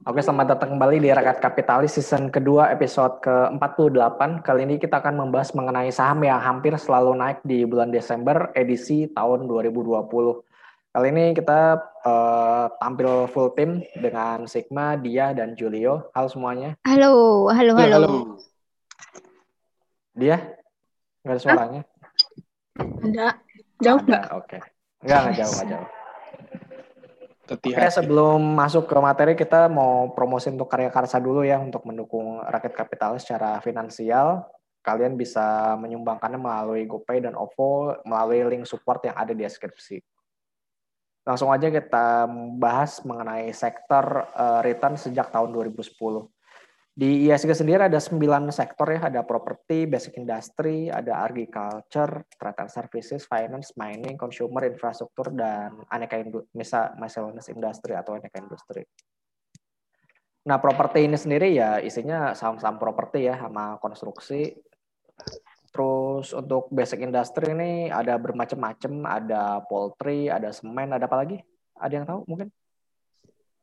Oke, selamat datang kembali di Rakyat Kapitalis season kedua episode ke-48. Kali ini kita akan membahas mengenai saham yang hampir selalu naik di bulan Desember edisi tahun 2020. Kali ini kita uh, tampil full tim dengan Sigma, Dia, dan Julio. Halo semuanya. Halo, halo, halo. halo. Dia? Nggak ada suaranya? Enggak. Jauh nggak? Oke. Okay. Enggak, nggak jauh, nggak jauh. Oke, sebelum masuk ke materi kita mau promosi untuk karya karsa dulu ya untuk mendukung rakyat kapital secara finansial. Kalian bisa menyumbangkannya melalui GoPay dan OVO melalui link support yang ada di deskripsi. Langsung aja kita bahas mengenai sektor uh, return sejak tahun 2010. Di ISG sendiri ada sembilan sektor ya, ada properti, basic industry, ada agriculture, trade and services, finance, mining, consumer, infrastruktur, dan aneka miscellaneous industry atau aneka industri. Nah, properti ini sendiri ya isinya saham-saham properti ya sama konstruksi. Terus untuk basic industry ini ada bermacam-macam, ada poultry, ada semen, ada apa lagi? Ada yang tahu mungkin?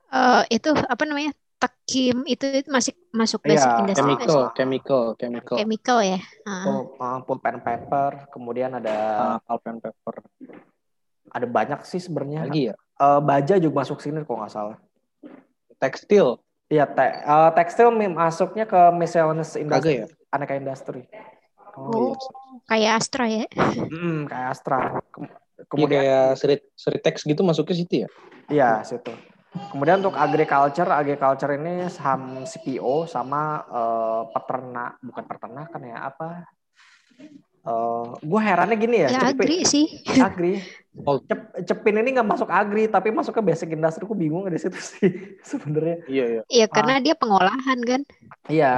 Uh, itu apa namanya? Takim itu, itu masih masuk basic yeah, industry chemical, chemical, chemical. Chemical ya. Uh. Uh, pulp and paper, kemudian ada uh, pulp and paper. Ada banyak sih sebenarnya. Lagi ya? Uh, baja juga masuk sini kalau nggak salah. Tekstil. Iya, te uh, tekstil masuknya ke miscellaneous industry. ya? Aneka industri. Oh, oh kayak Astra ya? Mm, kayak Astra. Kemudian ya, kayak Sritex gitu masuknya situ ya? Iya, situ. Kemudian untuk agriculture, agriculture ini saham CPO sama uh, peternak, bukan peternakan ya, apa? Uh, eh, gue herannya gini ya, ya cepin, agri sih. Agri. Oh. Cep, cepin ini nggak masuk agri, tapi masuk ke basic industry. Gue bingung di situ sih sebenarnya. Iya iya. Iya karena ah. dia pengolahan kan. Iya.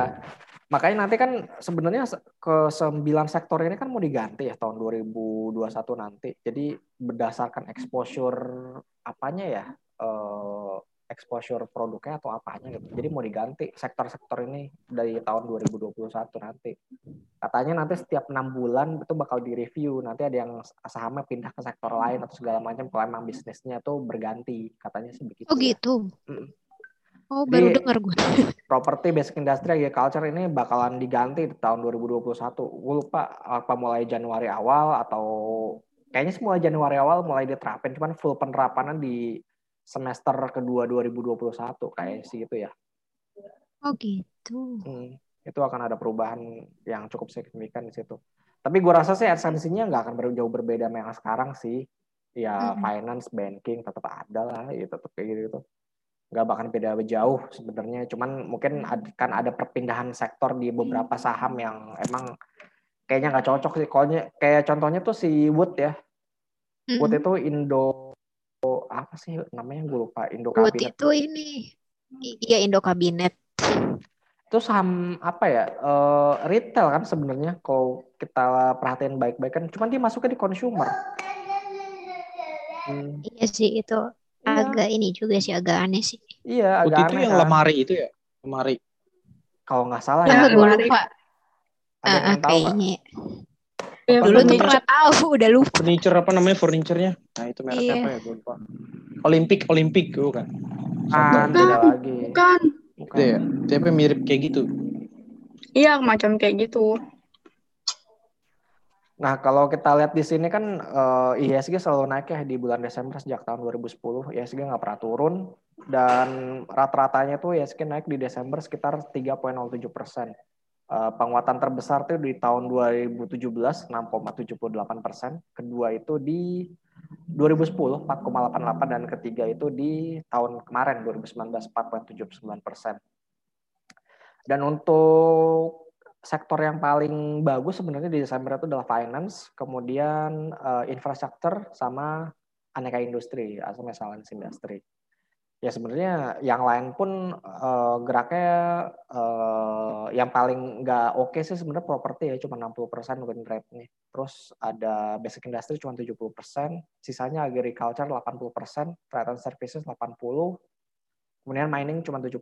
Makanya nanti kan sebenarnya ke sembilan sektor ini kan mau diganti ya tahun 2021 nanti. Jadi berdasarkan exposure apanya ya? Uh, exposure produknya atau apanya gitu. Jadi mau diganti sektor-sektor ini dari tahun 2021 nanti. Katanya nanti setiap enam bulan itu bakal direview. Nanti ada yang sahamnya pindah ke sektor lain atau segala macam kalau emang bisnisnya tuh berganti. Katanya sih begitu. Oh ya. gitu. Ya. Oh baru dengar gue. Properti basic industry agriculture ini bakalan diganti di tahun 2021. Gue lupa apa mulai Januari awal atau kayaknya semua Januari awal mulai diterapin. Cuman full penerapannya di semester kedua 2021 kayak sih itu ya. Oh gitu. Hmm, itu akan ada perubahan yang cukup signifikan di situ. Tapi gue rasa sih esensinya nggak akan jauh berbeda sama yang sekarang sih. Ya hmm. finance, banking tetap ada lah, ya tetap kayak gitu. Nggak bakal beda jauh sebenarnya. Cuman mungkin kan ada perpindahan sektor di beberapa saham yang emang kayaknya nggak cocok sih. Kalau kayak contohnya tuh si Wood ya. Wood itu Indo apa sih namanya gue lupa Indo Kabinet. itu ini iya Indo Kabinet. Itu saham apa ya? Uh, retail kan sebenarnya kalau kita perhatiin baik-baik kan cuman dia masuknya di consumer. Hmm. Iya sih itu iya. agak ini juga sih agak aneh sih. Iya, agak Putih aneh. itu yang kan? lemari itu ya? Lemari. Kalau nggak salah ya. Gue lupa. Ada uh, yang tahu kayaknya. Ya, dulu tuh pernah tahu, udah lupa. Furniture apa namanya furniturnya? Nah itu mereknya iya. apa ya? Gue lupa. Olimpik, Olimpik gue kan. Bukan, lagi. Bukan. Bukan. Ya, tapi mirip kayak gitu. Iya, macam kayak gitu. Nah, kalau kita lihat di sini kan uh, IHSG selalu naik ya di bulan Desember sejak tahun 2010. IHSG nggak pernah turun dan rata-ratanya tuh IHSG naik di Desember sekitar 3,07 persen. Uh, penguatan terbesar itu di tahun 2017 6,78 persen, kedua itu di 2010 4,88 dan ketiga itu di tahun kemarin 2019 4,79 persen. Dan untuk sektor yang paling bagus sebenarnya di Desember itu adalah finance, kemudian uh, infrastruktur sama aneka industri atau misalnya industri ya sebenarnya yang lain pun uh, geraknya uh, yang paling nggak oke okay sih sebenarnya properti ya cuma 60% win rate-nya. Terus ada basic industry cuma 70%, sisanya agriculture 80%, trade and services 80%, kemudian mining cuma 70%,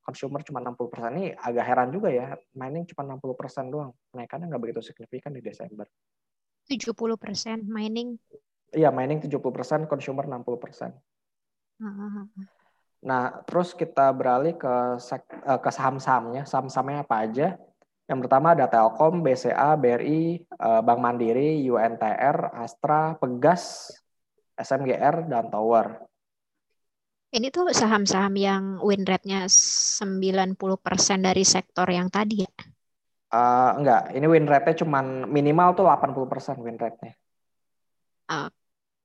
consumer cuma 60%. Ini agak heran juga ya, mining cuma 60% doang. Kenaikannya nggak begitu signifikan di Desember. 70% mining? Iya, mining 70%, consumer 60%. Nah, terus kita beralih ke eh, ke saham-sahamnya. Saham-sahamnya apa aja? Yang pertama ada Telkom, BCA, BRI, eh, Bank Mandiri, UNTR, Astra, Pegas, SMGR, dan Tower. Ini tuh saham-saham yang win rate-nya 90% dari sektor yang tadi ya? Uh, enggak, ini win rate-nya cuma minimal tuh 80% win rate-nya. Oke.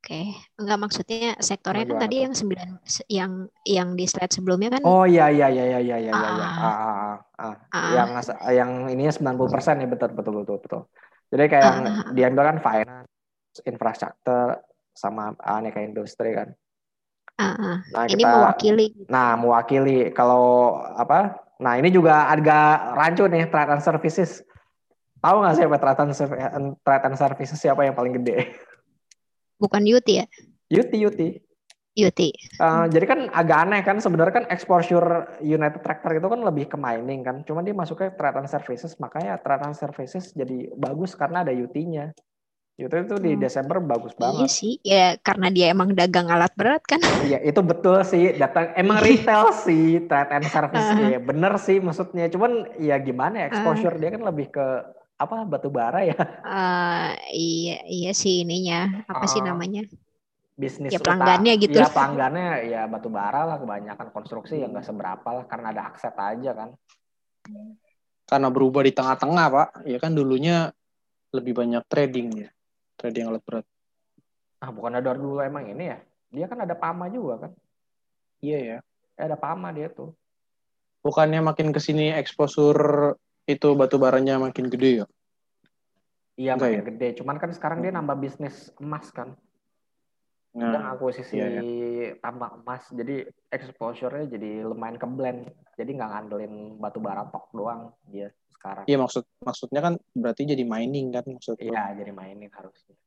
Oke, enggak maksudnya sektornya kan tadi yang sembilan yang yang di slide sebelumnya kan Oh iya iya iya iya iya iya iya. Ah, ah, ah, ah. ah. Yang yang ininya 90% ya betul betul betul betul. Jadi kayak ah, yang ah, ah. diambil kan finance, infrastruktur sama aneka industri kan. Ah, nah, ini kita, mewakili. Nah, mewakili kalau apa? Nah, ini juga agak rancu nih trade and services. Tahu nggak trade and, trade and services siapa yang paling gede? Bukan Yuti ya? Yuti, Yuti. Yuti. Uh, hmm. Jadi kan agak aneh kan sebenarnya kan exposure United Tractor itu kan lebih ke mining kan. Cuma dia masuknya trade and services, makanya trade and services jadi bagus karena ada Yuti-nya. Yuti itu di hmm. Desember bagus iya banget. Iya sih, ya karena dia emang dagang alat berat kan. Iya, itu betul sih. Datang emang retail sih trade and service uh. ya. Bener sih maksudnya. Cuman ya gimana ya exposure uh. dia kan lebih ke apa batu bara ya? Uh, iya iya sih ininya apa uh, sih namanya? Bisnis ya pelanggannya utama. gitu. Ya pelanggannya ya batu bara lah kebanyakan konstruksi yang nggak seberapa lah karena ada akses aja kan. Karena berubah di tengah-tengah pak, ya kan dulunya lebih banyak trading ya, trading alat berat. Ah bukan ada dulu emang ini ya? Dia kan ada pama juga kan? Iya ya. Eh, ada pama dia tuh. Bukannya makin ke sini exposure itu batu baranya makin gede ya? Iya makin ya? gede. Cuman kan sekarang dia nambah bisnis emas kan. Nah, Dan akuisisi iya, iya. tambah emas. Jadi exposure-nya jadi lumayan ke blend. Jadi nggak ngandelin batu bara tok doang dia sekarang. Iya maksud maksudnya kan berarti jadi mining kan maksudnya. Iya jadi mining harusnya.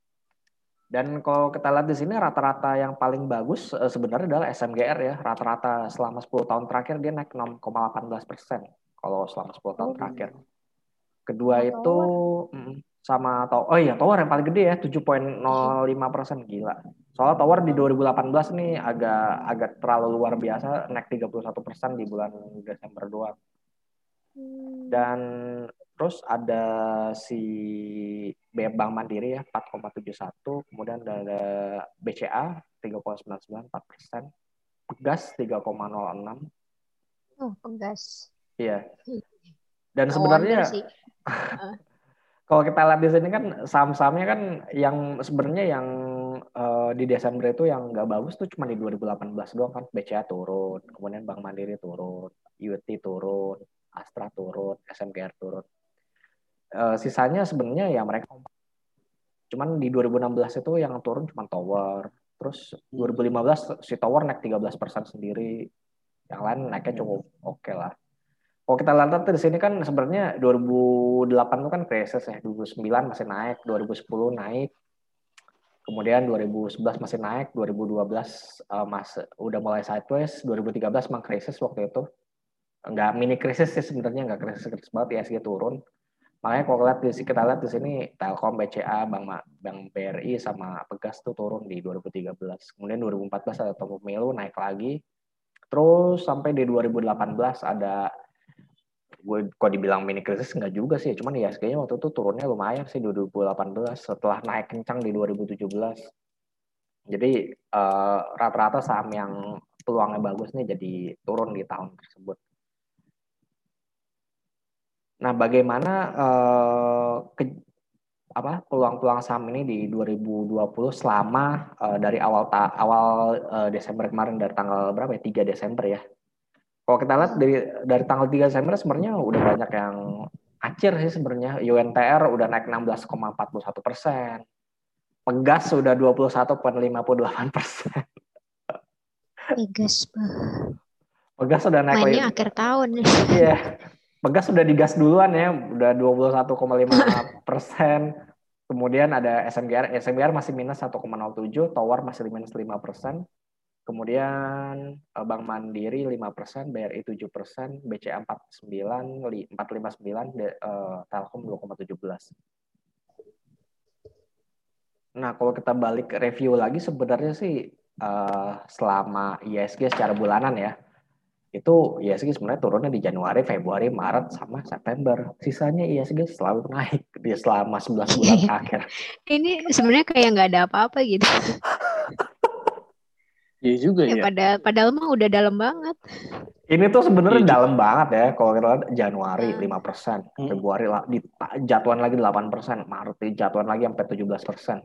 Dan kalau kita lihat di sini rata-rata yang paling bagus eh, sebenarnya adalah SMGR ya. Rata-rata selama 10 tahun terakhir dia naik 6,18 persen kalau selama 10 tahun oh. terakhir. Kedua oh, itu mm, sama Tower. Oh iya, Tower yang paling gede ya, 7.05 persen gila. Soalnya Tower di 2018 nih agak agak terlalu luar biasa, naik 31 persen di bulan Desember doang. Hmm. Dan terus ada si Bank Mandiri ya 4,71, kemudian ada BCA 3,99 4 persen, Pegas 3,06. Oh, Pegas. Iya. Dan sebenarnya kalau kita lihat di sini kan saham-sahamnya kan yang sebenarnya yang uh, di Desember itu yang nggak bagus tuh cuma di 2018 doang kan BCA turun, kemudian Bank Mandiri turun, UT turun, Astra turun, SMKR turun. Uh, sisanya sebenarnya ya mereka cuman di 2016 itu yang turun cuma Tower. Terus 2015 si Tower naik 13% sendiri. Yang lain naiknya cukup oke okay lah. Kalau kita lihat di sini kan sebenarnya 2008 itu kan krisis ya, 2009 masih naik, 2010 naik, kemudian 2011 masih naik, 2012 uh, mas udah mulai sideways, 2013 memang krisis waktu itu. Enggak mini krisis sih sebenarnya enggak krisis krisis banget ISG turun. Makanya kalau lihat di kita lihat di sini Telkom, BCA, Bank Bank BRI sama Pegas tuh turun di 2013. Kemudian 2014 ada Tomo Pemilu naik lagi. Terus sampai di 2018 ada gue kok dibilang mini krisis enggak juga sih cuman ya kayaknya waktu itu turunnya lumayan sih di 2018 setelah naik kencang di 2017 jadi uh, rata-rata saham yang peluangnya bagus nih jadi turun di tahun tersebut. Nah bagaimana uh, ke, apa peluang-peluang saham ini di 2020 selama uh, dari awal ta awal uh, Desember kemarin dari tanggal berapa ya? 3 Desember ya kalau kita lihat dari dari tanggal 3 Desember sebenarnya udah banyak yang acir sih sebenarnya. UNTR udah naik 16,41 persen. Pegas sudah 21,58 persen. Pegas, Pegas sudah naik. Mainnya akhir tahun. Iya. Pegas sudah digas duluan ya, udah 21,5 persen. Kemudian ada SMGR, SMGR masih minus 1,07, Tower masih minus 5 persen. Kemudian eh, Bank Mandiri 5%, BRI 7%, BCA 49, 459, uh, Telkom 2,17. Nah, kalau kita balik review lagi sebenarnya sih uh, selama ISG secara bulanan ya itu ISG sebenarnya turunnya di Januari, Februari, Maret, sama September. Sisanya ISG selalu naik di selama 11 bulan akhir. Ini sebenarnya kayak nggak ada apa-apa gitu. Iya juga ya. ya. Padahal, padahal mah udah dalam banget. Ini tuh sebenarnya Iya. dalam banget ya. Kalau kita lihat Januari Hmm. 5%, Hmm. Februari lah di jatuhan lagi 8%, Maret di jatuhan lagi sampai 17%.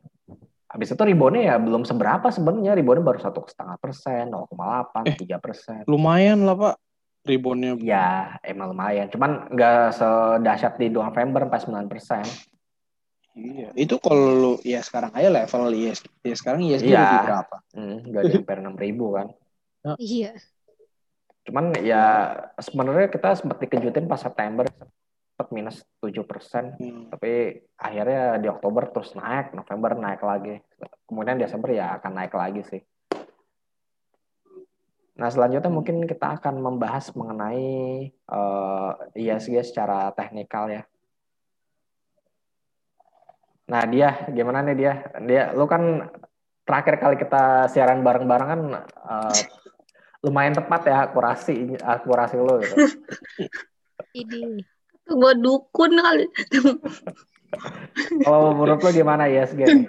Habis itu reboundnya ya belum seberapa sebenarnya. Reboundnya baru satu setengah persen, 0,8, Eh. 3 persen. Lumayan lah Pak. Reboundnya. Ya, emang lumayan. Cuman nggak sedahsyat di November sampai 9 persen. Iya. Itu kalau lu ya sekarang aja level ISG. Ya sekarang ISG Iya. lebih berapa? Hmm, nggak di hampir 6 ribu kan. Iya. Cuman ya sebenarnya kita sempat dikejutin pas September sempat minus 7 persen. Hmm. Tapi akhirnya di Oktober terus naik, November naik lagi. Kemudian Desember ya akan naik lagi sih. Nah selanjutnya mungkin kita akan membahas mengenai eh, ISG secara teknikal ya. Nah dia gimana nih dia? Dia lu kan terakhir kali kita siaran bareng-bareng kan eh, lumayan tepat ya akurasi akurasi lu gitu. Ini. Gue dukun kali. Kalau menurut lu gimana ISG? nih?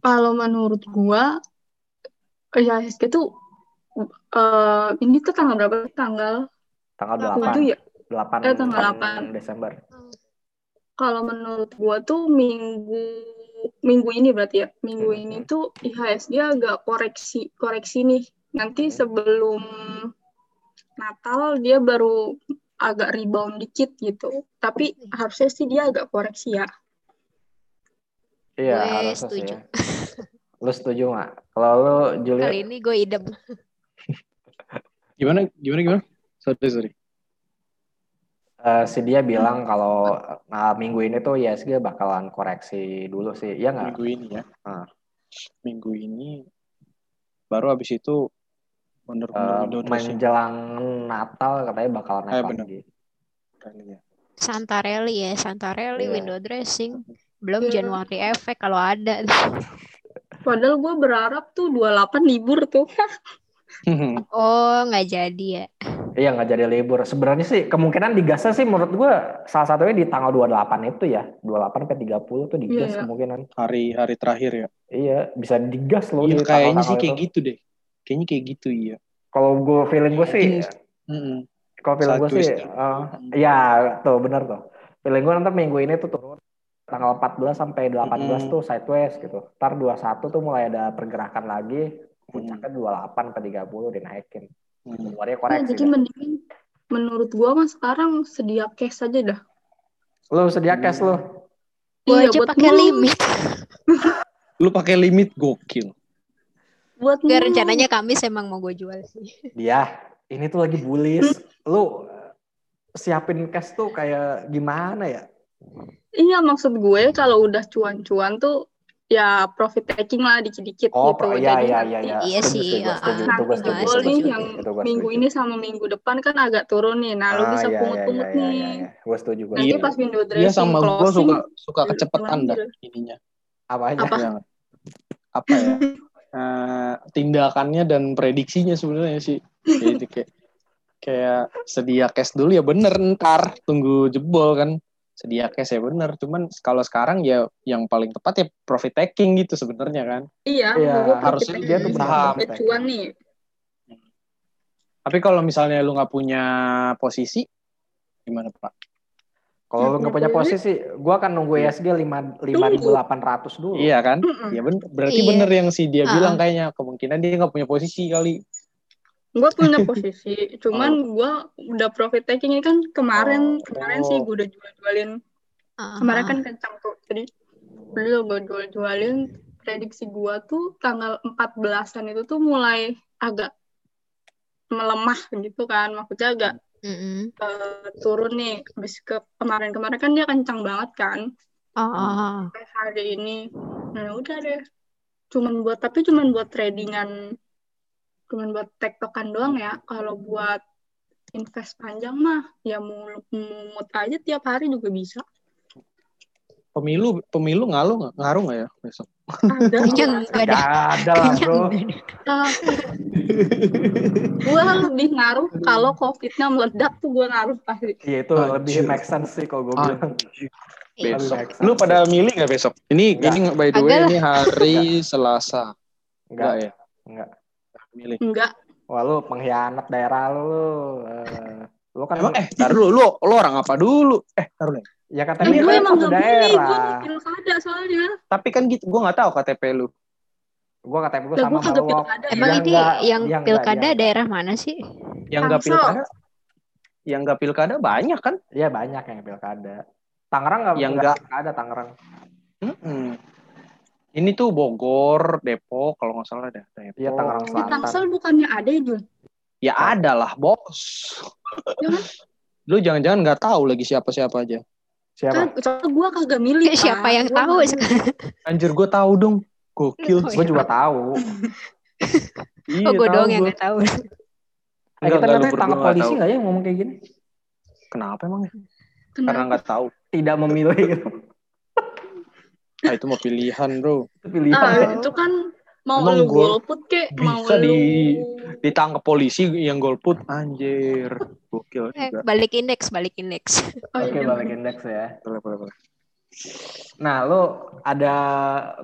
Kalau menurut gua, IHSG tuh eh ini tuh tanggal berapa? Tanggal Tanggal 8, 7 ya? 8, Eh, tanggal 8 Desember. Kalau menurut gua tuh minggu minggu ini berarti ya. Minggu Hmm. ini tuh IHSG agak koreksi koreksi nih. Nanti Hmm. sebelum Natal dia baru agak rebound dikit gitu. Tapi harusnya sih dia agak koreksi ya. Iya, Gue harusnya sih setuju. ya. Lu setuju nggak? Kalau lu, Julia, Kali ini gue idem. Gimana gimana gimana? Sorry sorry. Eh, si dia bilang kalau nah, minggu ini tuh ISG bakalan koreksi dulu sih. Iya nggak? Minggu ini ya. Ah. Minggu ini baru habis itu bener-bener Eh, window dressing. menjelang Natal katanya bakalan naik Eh, lagi. Kali ya. Santarelli ya, Santarelli Iya. window dressing. Belum Iya. Januari efek kalau ada. Padahal gue berharap tuh 28 libur tuh. Oh, nggak jadi ya. Iya nggak jadi libur. Sebenarnya sih kemungkinan digasnya sih menurut gua salah satunya di tanggal 28 itu ya. 28 sampai 30 tuh digas Iya, iya. kemungkinan. hari hari terakhir ya. Iya, bisa digas loh Iya di kayaknya sih tanggal-tanggal kayak itu. gitu deh. Kayaknya kayak gitu iya. Kalau gue feeling gue sih, Mungkin- Mm-mm. kalau feeling gue sih, eh, ya tuh bener tuh. Feeling gue nanti minggu ini tuh turun tanggal 14 sampai 18 Mm-mm. tuh sideways gitu. Ntar 21 tuh mulai ada pergerakan lagi, puncaknya 28 ke 30 dinaikin. Hmm. Keluarnya Ya, koreksi. jadi dah. mendingan menurut gua mah sekarang sedia cash aja dah. Lu sedia cash lu. Gue Iya, aja buat pakai limit. Lu pakai limit gokil. Buat Gak mulu. rencananya Kamis emang mau gue jual sih. Dia, ini tuh lagi bullish. Lu eh, siapin cash tuh kayak gimana ya? Iya maksud gue kalau udah cuan-cuan tuh ya profit taking lah dikit-dikit Oh, gitu. pro- iya, Jadi iya, nanti iya, iya. Iya Setuju, sih, nanti jebol nih yang minggu ini sama minggu depan kan agak turun nih. Nah, lu Ah, bisa iya, iya, pungut-pungut iya, iya, nih. iya, iya. Gue setuju, gue Nanti Iya. pas window Iya dressing sama gue closing suka suka lu kecepetan dah ininya. Apa aja? Apa? Yang- apa ya? Eh, tindakannya dan prediksinya sebenarnya sih. Jadi kayak kayak sedia cash dulu ya bener ntar tunggu jebol kan sedia cash ya bener cuman kalau sekarang ya yang paling tepat ya profit taking gitu sebenarnya kan Iya, Iya, profit harusnya dia tuh. Profit cuan nih. tapi kalau misalnya lu nggak punya posisi gimana pak Kalau lu nggak punya posisi, gue akan nunggu Iya. ISG 5 5.800 dulu. iya kan Mm-mm. ya bener berarti Iya. bener yang si dia Ah. bilang kayaknya kemungkinan dia nggak punya posisi kali Gue punya posisi, cuman gue udah profit taking ini kan Oh. kemarin kemarin sih gue udah jual-jualin. Ah, Kemarin kan kencang tuh, jadi udah gue jual-jualin. Prediksi gue tuh tanggal 14-an itu tuh mulai agak melemah gitu kan, maksudnya agak Mm-mm. eh, turun nih. Habis ke kemarin-kemarin kan dia kencang banget kan, Ah, ah, ah. sampai hari ini. Nah udah deh, cuman buat tapi cuman buat tradingan, cuman buat tektokan doang ya. Kalau buat invest panjang mah ya mumut aja tiap hari juga bisa. pemilu pemilu ngaruh nggak ngaruh nggak ya besok Ada. Enggak ada. Ada lah bro. Ah, gue lebih ngaruh kalau COVID-nya meledak tuh gue ngaruh pasti. Iya itu Anjir. lebih make sense sih kalau gue bilang. Iya. besok. Lu pada milih nggak besok? Ini Nggak. ini by the way Agak ini hari Selasa. Enggak, ya? enggak. Milih. Enggak. Wah lu pengkhianat daerah lu. lu. Eh, lu kan Emang eh, tar dulu lu lu orang apa dulu? Eh, taruh nih. ya Kan katanya gue kan emang satu gue daerah. pilkada soalnya. Tapi kan gitu, gua nggak tahu KTP lu. Gue KTP gue sama gue kagak sama lu. pilkada. Emang Yang ini enggak, yang yang pilkada yang daerah mana sih? Yang nggak pilkada, yang nggak pilkada banyak kan? Iya banyak yang pilkada. Tangerang nggak Yang nggak enggak. pilkada Tangerang. Mm-mm. Ini tuh Bogor, Depok, kalau nggak salah ada. Depok. Iya Tangerang Di Selatan. Tangsel bukannya ada ya, Jul? Ya ada lah, bos. Ya kan? Lu jangan-jangan nggak tahu lagi siapa-siapa aja. Siapa? Kan, gue kagak milih. Siapa yang Gua tahu? Anjir, gue tahu dong. Gokil. Oh, Gue iya. juga tahu. Iya, Oh, gue doang yang nggak tahu. Enggak, kita nanti tangkap polisi nggak ya ngomong kayak gini? Kenapa emang? ya? Karena nggak tahu. Tidak memilih gitu. Ah, itu mau pilihan, bro. Itu pilihan. Ah, itu kan mau Emang lu golput kek, bisa mau di- lu Ditangkap polisi yang golput, anjir. Gokil Eh, juga. balik indeks, balik indeks. Oh, Oke iya. balik indeks ya. Boleh, boleh, boleh. Nah, lo ada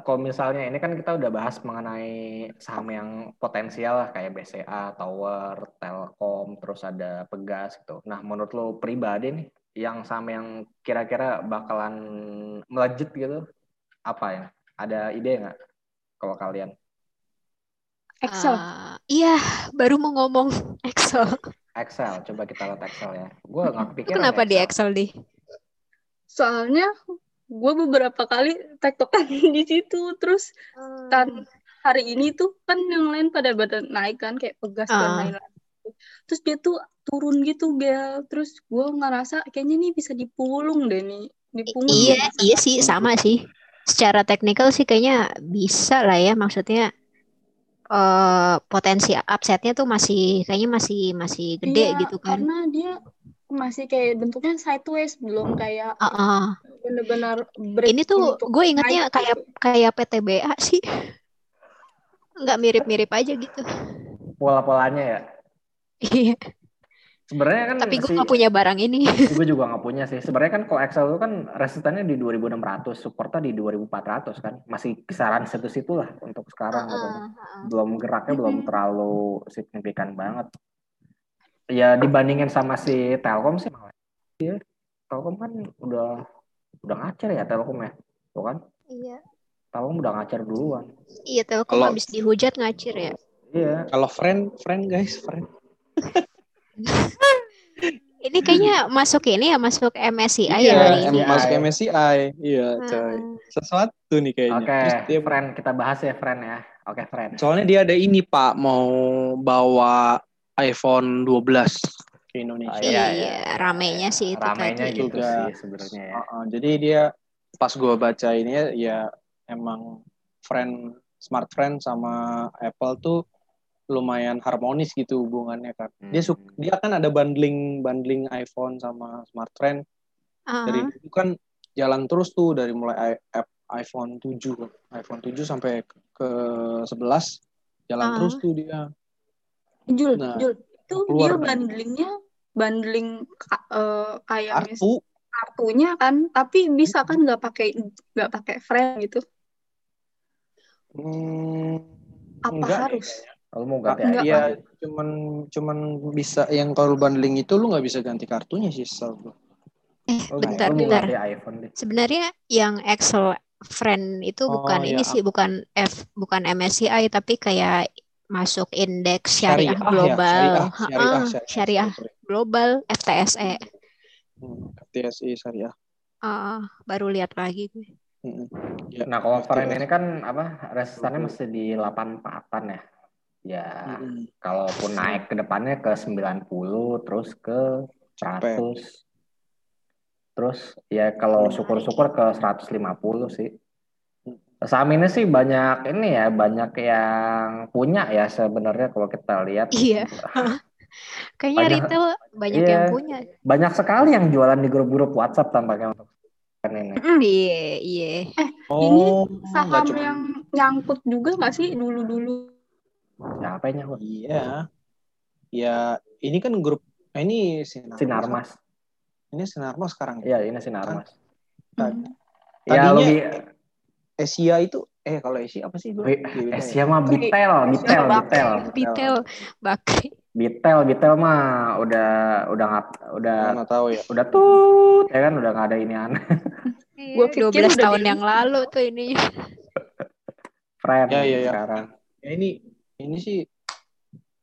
kalau misalnya ini kan kita udah bahas mengenai saham yang potensial lah kayak BCA, Tower, Telkom, terus ada Pegas gitu. Nah, menurut lo pribadi nih yang saham yang kira-kira bakalan melejit gitu apa ya? Ada ide nggak kalau kalian? Excel. Ah, iya, baru mau ngomong Excel. Excel, coba kita lihat Excel ya. Gue nggak Itu kepikiran. kenapa ya di Excel di? Soalnya gue beberapa kali tektokan di situ, terus kan hari ini tuh kan yang lain pada pada naik kan kayak pegas dan Ah. lain-lain. Terus dia tuh turun gitu Bel. Terus gue ngerasa kayaknya nih bisa dipulung deh nih. Dipungut Iya, iya sih, sama sih. Secara teknikal sih kayaknya bisa lah ya. Maksudnya eh potensi upsetnya tuh masih kayaknya masih masih gede Iya, gitu kan. Karena dia masih kayak bentuknya sideways belum kayak Ah, ah. bener-bener Ini tuh gue ingetnya naik kayak gitu. kayak PTBA sih. Nggak mirip-mirip aja gitu. Pola-polanya ya. Iya. Sebenarnya kan Tapi gue si- nggak punya barang ini. gue juga nggak punya sih. Sebenarnya kan kalau Excel itu kan resistannya di 2600, supportnya di 2400 kan. Masih kisaran situ-situ lah untuk sekarang gitu. Ah, ah. Belum geraknya belum terlalu signifikan banget. Ya dibandingin sama si Telkom sih malah. Iya. Telkom kan udah udah ngacer ya Telkom ya. Tuh kan. Iya. Telkom udah ngacer duluan. Iya, Telkom Kalau- habis dihujat ngacir ya. Iya. Kalau friend, friend guys, friend. Ini kayaknya masuk ini ya, masuk MSCI ya Iya, hari em- ini. Masuk MSCI. Iya, coy. Ah. Sesuatu nih kayaknya. Oke, Terus dia friend kita bahas ya friend ya. Oke, friend. Soalnya dia ada ini Pak mau bawa iPhone 12 ke Indonesia. Oh, iya, Iya, ramenya sih itu Ramainya tadi. gitu Juga. sih sebenarnya ya. Uh-uh, jadi dia pas gua baca ini ya, ya emang friend smart friend sama Apple tuh lumayan harmonis gitu hubungannya kan. Dia Hmm. suka, dia kan ada bundling bundling iPhone sama smart friend Ah, dari itu kan jalan terus tuh dari mulai i- app iPhone 7 iPhone 7 sampai ke 11 jalan Ah. terus tuh dia. Jul, Nah, Jul, itu keluar dia kan. bundlingnya bundling eh, kayak Kartu kartunya kan, tapi bisa kan nggak pakai nggak pakai friend gitu? hmm, Apa enggak harus? kayaknya. Kalau mau ganti iPhone, Iya, cuman cuman bisa yang kalau bundling itu lu nggak bisa ganti kartunya sih, setahu gua. eh, lu- bentar, bentar. iPhone. Sebenarnya yang Excel friend itu Oh, bukan iya. ini sih, bukan F, bukan MSCI, tapi kayak masuk indeks syariah, ya, global, syariah, Ha-ha, syariah, syariah, syariah, sorry. global, FTSE. Hmm, FTSE syariah. Ah, baru lihat lagi gue. Hmm, ya, Nah, kalau friend FTSE. ini kan apa resistannya masih di 84-an ya. Ya, Hmm, kalaupun naik ke depannya ke 90 terus ke 100. Terus ya kalau syukur-syukur ke 150 sih. Saham ini sih banyak ini ya, banyak yang punya ya sebenarnya kalau kita lihat. Iya. Kayaknya Banyak- retail banyak iya. yang punya. Banyak sekali yang jualan di grup-grup WhatsApp tampaknya untuk ini. Mm, Iya, iya. Ini Oh, nggak saham yang nyangkut juga nggak sih dulu-dulu? Siapa yang iya. Ya, ini kan grup eh, ini Sinarmas. Sinarmas. Ini Sinarmas sekarang. Iya, ini Sinarmas. Tadi- Ya, Tadinya- lebih Asia itu eh kalau Asia apa sih beda ya? Asia mah bitel, bitel, bitel. Bitel, Bakri. Bitel, bitel mah udah udah nggak udah nggak tahu ya. udah tut ya kan udah nggak ada ini aneh. Gua Iya, pikir 12 udah tahun yang lalu tuh ininya. Friend Ya, ya, ya. sekarang. Ya ini ini sih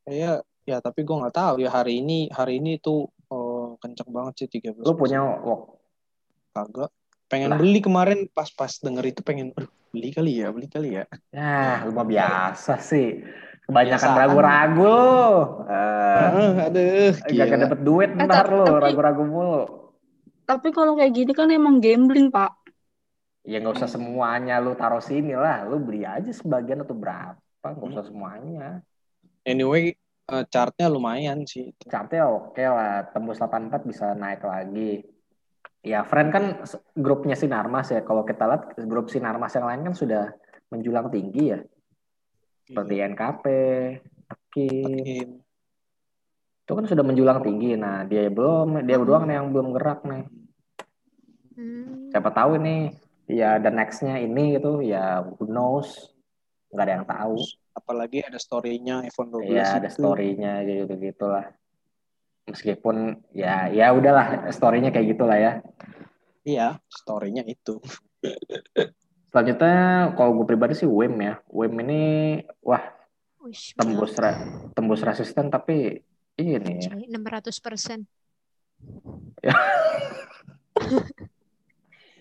kayak ya tapi gue nggak tahu ya hari ini hari ini tuh oh, kenceng banget sih 13 Lu punya wok kagak pengen Lah. beli kemarin pas-pas denger itu pengen aduh beli kali ya beli kali ya Ya, lu mah biasa sih. Kebanyakan ragu-ragu Ah, aduh gak dapet duit Eh, ntar tapi- tapi- ragu-ragu mulu. Tapi kalau kayak gini kan emang gambling, Pak. Ya nggak usah semuanya lu taruh sini lah. Lu beli aja sebagian atau berapa. Nggak usah semuanya. anyway eh, chartnya lumayan sih Chartnya oke lah. Tembus 84 bisa naik lagi. Ya, friend kan grupnya Sinarmas ya. Kalau kita lihat grup Sinarmas yang lain kan sudah menjulang tinggi ya. Seperti NKP, Tekin. Tekin. Itu kan sudah menjulang tinggi. Nah, dia belum, dia doang nih yang belum gerak nih. Hmm. Siapa tahu ini ya the next-nya ini gitu ya who knows. Nggak ada yang tahu. apalagi ada story-nya iPhone 12 Iya, ada story-nya gitu gitulah. Meskipun ya ya udahlah story-nya kayak gitulah ya. iya story-nya itu Selanjutnya kalau gue pribadi sih WIM ya. WIM ini wah tembus ra- tembus resisten tapi ini ya. 600 persen.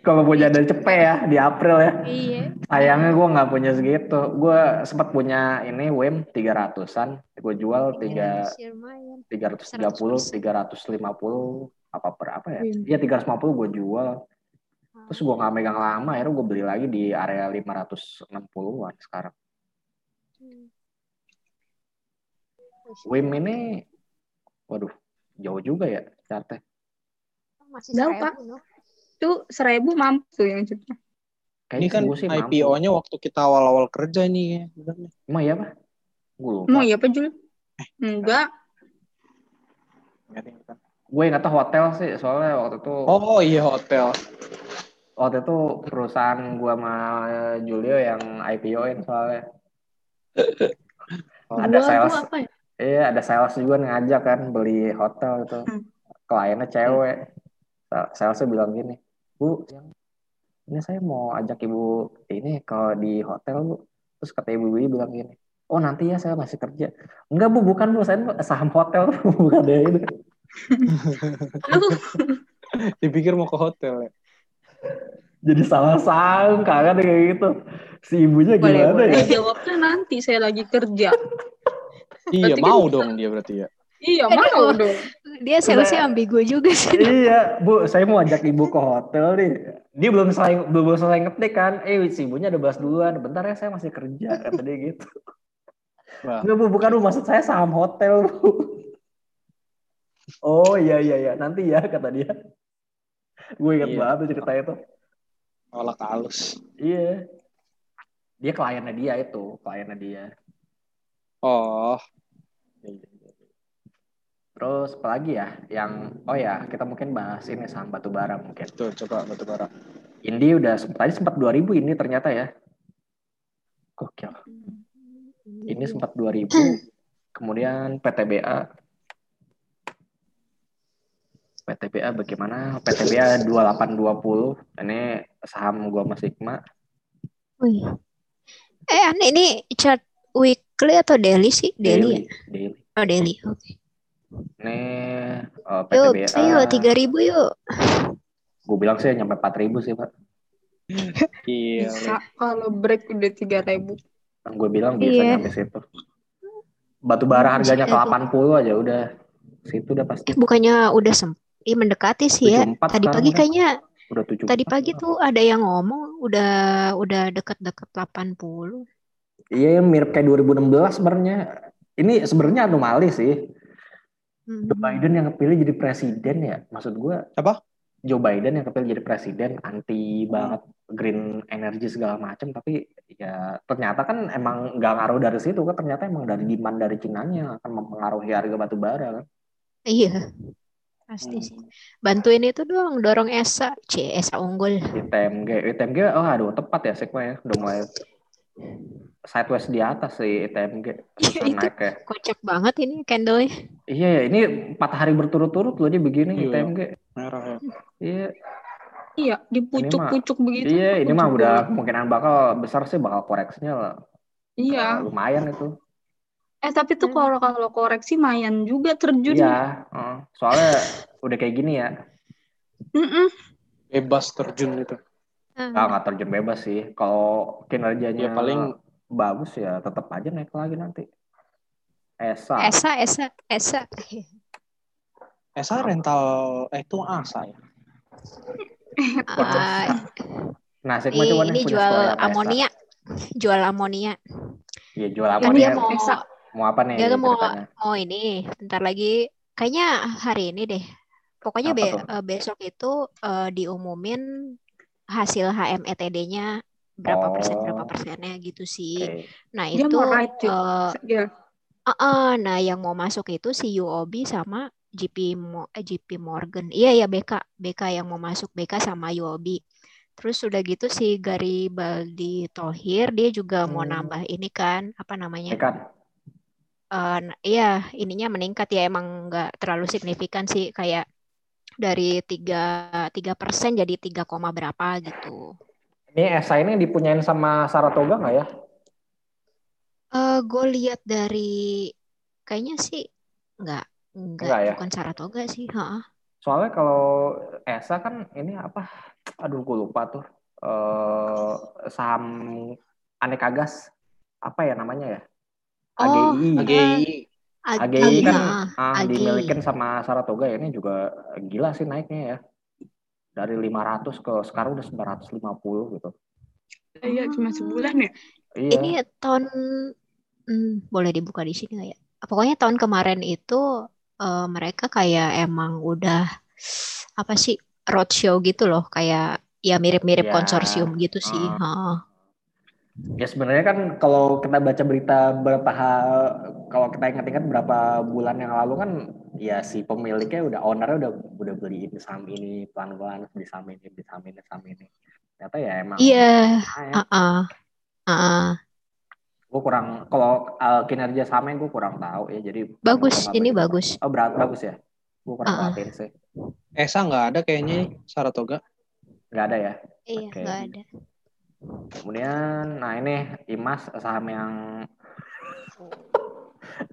Kalau punya dari cepet ya di April ya. Iya. Sayangnya gue nggak punya segitu. Gue sempat punya ini WIM 300-an. Gue jual tiga Masih lumayan. 330, 350 apa per apa ya? Iya 350 gue jual. Terus gue nggak megang lama, akhirnya gue beli lagi di area 560-an sekarang. Hmm. WIM ini, waduh, jauh juga ya chartnya. Masih Jauh, seribu, Pak. Itu seribu mampu tuh yang juta. ini kan gue sih mampu. IPO-nya waktu kita awal-awal kerja nih ya. Emang iya, Pak? Gue lupa. Emang iya, Pak Jul? Enggak. Nggak ada yang tahu. Gue ingat hotel sih, soalnya waktu itu oh iya hotel waktu itu perusahaan gue sama Julio yang IPO-in soalnya. Oh, Ada Gua sales. apa ya? Iya, ada sales juga ngajak kan beli hotel itu. Hmm. Kliennya cewek. Salesnya bilang gini, Bu, yang ini saya mau ajak ibu ini kalau di hotel bu. Terus kata ibu ibu bilang gini, oh nanti ya saya masih kerja. Enggak bu, bukan bu, saya saham hotel bukan deh itu. Lu dipikir mau ke hotel ya Jadi salah sangka kan kayak gitu. Si ibunya Boleh, gimana boleh. ya? ya jawabnya nanti saya lagi kerja. iya kan mau dong dia berarti ya Iya, Aduh. mau dong. Dia salesnya ambigu juga sih. iya, Bu, saya mau ajak ibu ke hotel nih. Dia belum selesai belum selesai ngetik kan. Eh, si ibunya udah bahas duluan. Bentar ya, saya masih kerja kata dia gitu. Wah. Enggak, Bu, bukan Bu, maksud saya saham hotel, Bu. Oh, iya iya iya, nanti ya kata dia. Gue ingat Iya. banget tuh cerita itu. olah halus Iya. Dia kliennya dia itu, kliennya dia. oh Terus apalagi ya yang oh ya, kita mungkin bahas ini saham batu bara mungkin. tuh coba batu bara Indi udah sempat tadi sempat 2000 ini ternyata ya. Gokil. Ini sempat 2000. Kemudian PTBA PTBA bagaimana? PTBA 2820. Ini saham gua sama Sigma. Wih. Eh, ini chart weekly atau daily sih? Daily, ya? Daily. Oh, daily. Oke. Ini uh, Yuk, PTBA. ayo 3000 yuk. Gue bilang sih nyampe 4000 sih, Pak. iya Bisa kalau break udah 3000. Gue bilang bisa Iya. nyampe situ. Batu bara harganya ke Bisa. 80 aja udah. Situ udah pasti. Eh, bukannya udah sem Ih, mendekati sih ya. 74 Tadi pagi udah. kayaknya Udah 7 tadi pagi tuh ada yang ngomong udah udah deket-deket 80. Iya, mirip kayak 2016 sebenarnya. Ini sebenarnya anomali sih. Hmm. Joe Biden yang kepilih jadi presiden ya. Maksud gue Apa? Joe Biden yang kepilih jadi presiden anti banget green energy segala macam tapi ya ternyata kan emang nggak ngaruh dari situ kan ternyata emang dari demand dari Cina nya akan mempengaruhi harga batu bara kan Iya. Pasti Hmm. sih. Bantuin itu doang, dorong ESA. C, ESA unggul. ITMG ITMG oh aduh tepat ya Sigma ya udah mulai sideways di atas sih ITMG Iya, itu. naik ya Kocak banget ini candle-nya. iya ya ini empat hari berturut-turut loh dia begini Iya. ITMG Merah ya. iya Iya, di pucuk-pucuk begitu. iya ini mah pucuk udah kemungkinan bakal besar sih bakal koreksinya lah Iya. lumayan itu Eh tapi tuh Hmm. kalau kalau koreksi mayan juga terjun. iya heeh. soalnya udah kayak gini ya Mm-mm. Bebas terjun itu. Ah, nggak nggak terjun bebas sih kalau kinerjanya Ya paling bagus ya tetap aja naik lagi nanti Esa ESA, ESA, ESA. Esa rental eh itu asa ya. Ah, nah ini, nih ini jual amonia. Jual amonia. Iya jual Kan amonia dia Amonia, mau ESA. mau apa nih dia kan mau ceritanya mau ini bentar lagi kayaknya hari ini deh. Pokoknya be- tuh eh, besok itu eh, diumumin hasil HMETD-nya berapa persen berapa oh persennya gitu sih. Nah Dia itu mau right eh Gil. eh, eh, nah yang mau masuk itu si UOB sama JP Mo- eh, JP Morgan. Iya ya BK BK yang mau masuk BK sama UOB. Terus udah gitu si Garibaldi Thohir dia juga mau hmm, nambah ini kan apa namanya? ikan Eh, n- iya ininya meningkat ya emang nggak terlalu signifikan sih kayak dari tiga tiga persen jadi 3, koma berapa gitu. Ini Esa ini dipunyain sama Saratoga nggak ya Eh gue lihat dari kayaknya sih nggak nggak enggak ya bukan Saratoga sih, heeh. soalnya kalau Esa kan ini apa aduh gue lupa tuh eh saham aneka gas apa ya namanya ya Oh, AGI eh, AGI. Agi, AGI kan ah, Agi. dimilikin sama Saratoga ya ini juga gila sih naiknya ya dari 500 ke sekarang udah 950 gitu Iya, cuma Ah, sebulan ya. iya ini tahun hmm, boleh dibuka di sini nggak ya? Pokoknya tahun kemarin itu eh, mereka kayak emang udah apa sih roadshow gitu loh, kayak ya mirip-mirip ya konsorsium gitu sih. eh, heeh. Ya sebenarnya kan kalau kita baca berita berapa hal, kalau kita ingat-ingat berapa bulan yang lalu kan ya si pemiliknya udah ownernya udah udah beliin saham ini pelan-pelan beli saham ini beli saham ini saham ini. Ternyata ya emang Iya, naik. heeh, heeh. Gue kurang kalau uh, kinerja sahamnya gue kurang tahu ya jadi Bagus, ini tahu. bagus. Oh berat bagus ya. Gue kurang Heeh. perhatiin sih. Esa nggak ada kayaknya Saratoga. Nggak ada ya. Iya, Oke. nggak ada. Kemudian, nah ini Imas saham yang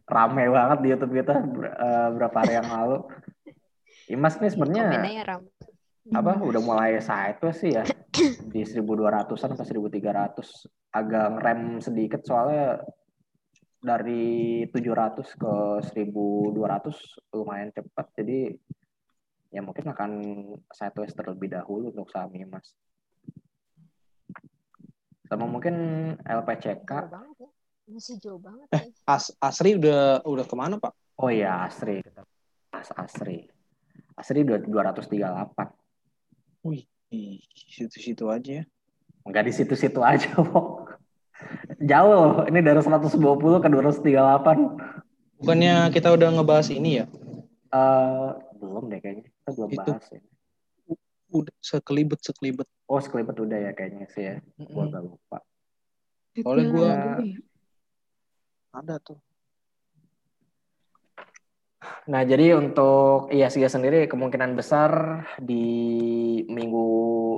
rame banget di YouTube kita eh, berapa hari yang lalu. Imas nih sebenarnya ram. apa udah mulai sideways sih ya di 1200-an ke 1300 agak ngerem sedikit soalnya dari 700 ke 1200 lumayan cepat jadi ya mungkin akan sideways terlebih dahulu untuk saham Imas. Sama mungkin LPCK Jauh banget ya. Masih jauh banget Eh, ya. As Asri udah udah ke mana Pak? Oh iya, Asri. Kita bahas Asri. Asri dua- 238. Wih, di situ-situ aja ya. Enggak di situ-situ aja, Pok. Jauh loh. Ini dari 120 ke 238. Bukannya kita udah ngebahas ini ya? Eh, belum deh kayaknya. Kita belum Itu. bahas ya. Udah sekelibet sekelibet. Oh, sekelipet udah ya kayaknya sih ya. Gua Mm-mm. agak lupa. Gua- dulu ya. Ada tuh. Nah, jadi untuk ISG sendiri kemungkinan besar di minggu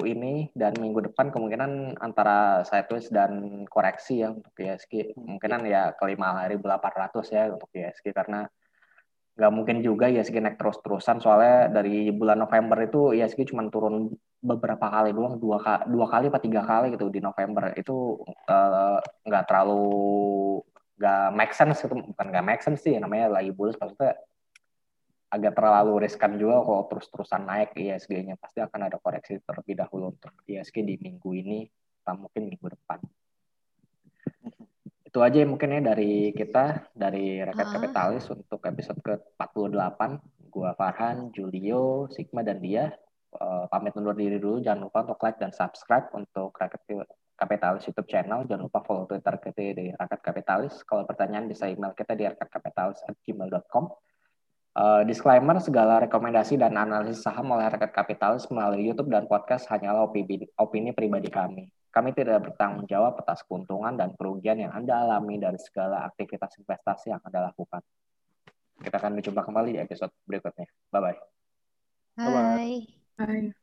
ini dan minggu depan kemungkinan antara sideways dan koreksi ya untuk ISG. Kemungkinan ya ke 5.800 ya untuk ISG karena nggak mungkin juga ISG naik terus-terusan soalnya dari bulan November itu ISG cuma turun beberapa kali doang dua kali dua kali apa tiga kali gitu di November. Itu eh, nggak terlalu nggak make sense itu bukan nggak make sense sih namanya lagi bullish maksudnya agak terlalu riskan juga kalau terus-terusan naik ISG-nya pasti akan ada koreksi terlebih dahulu untuk ISG di minggu ini atau mungkin minggu depan itu aja mungkin ya dari kita dari Rakyat Ah. Kapitalis untuk episode ke-48 gua Farhan, Julio, Sigma dan dia uh, pamit undur diri dulu. Jangan lupa untuk like dan subscribe untuk Rakyat Kapitalis YouTube channel. Jangan lupa follow Twitter kita di Rakyat Kapitalis. Kalau pertanyaan bisa email kita di rakatkapitalis@gmail.com. Uh, disclaimer, segala rekomendasi dan analisis saham oleh rakyat kapitalis melalui YouTube dan podcast hanyalah opini, opini pribadi kami. Kami tidak bertanggung jawab atas keuntungan dan kerugian yang Anda alami dari segala aktivitas investasi yang Anda lakukan. Kita akan berjumpa kembali di episode berikutnya. Bye-bye. Bye. Bye.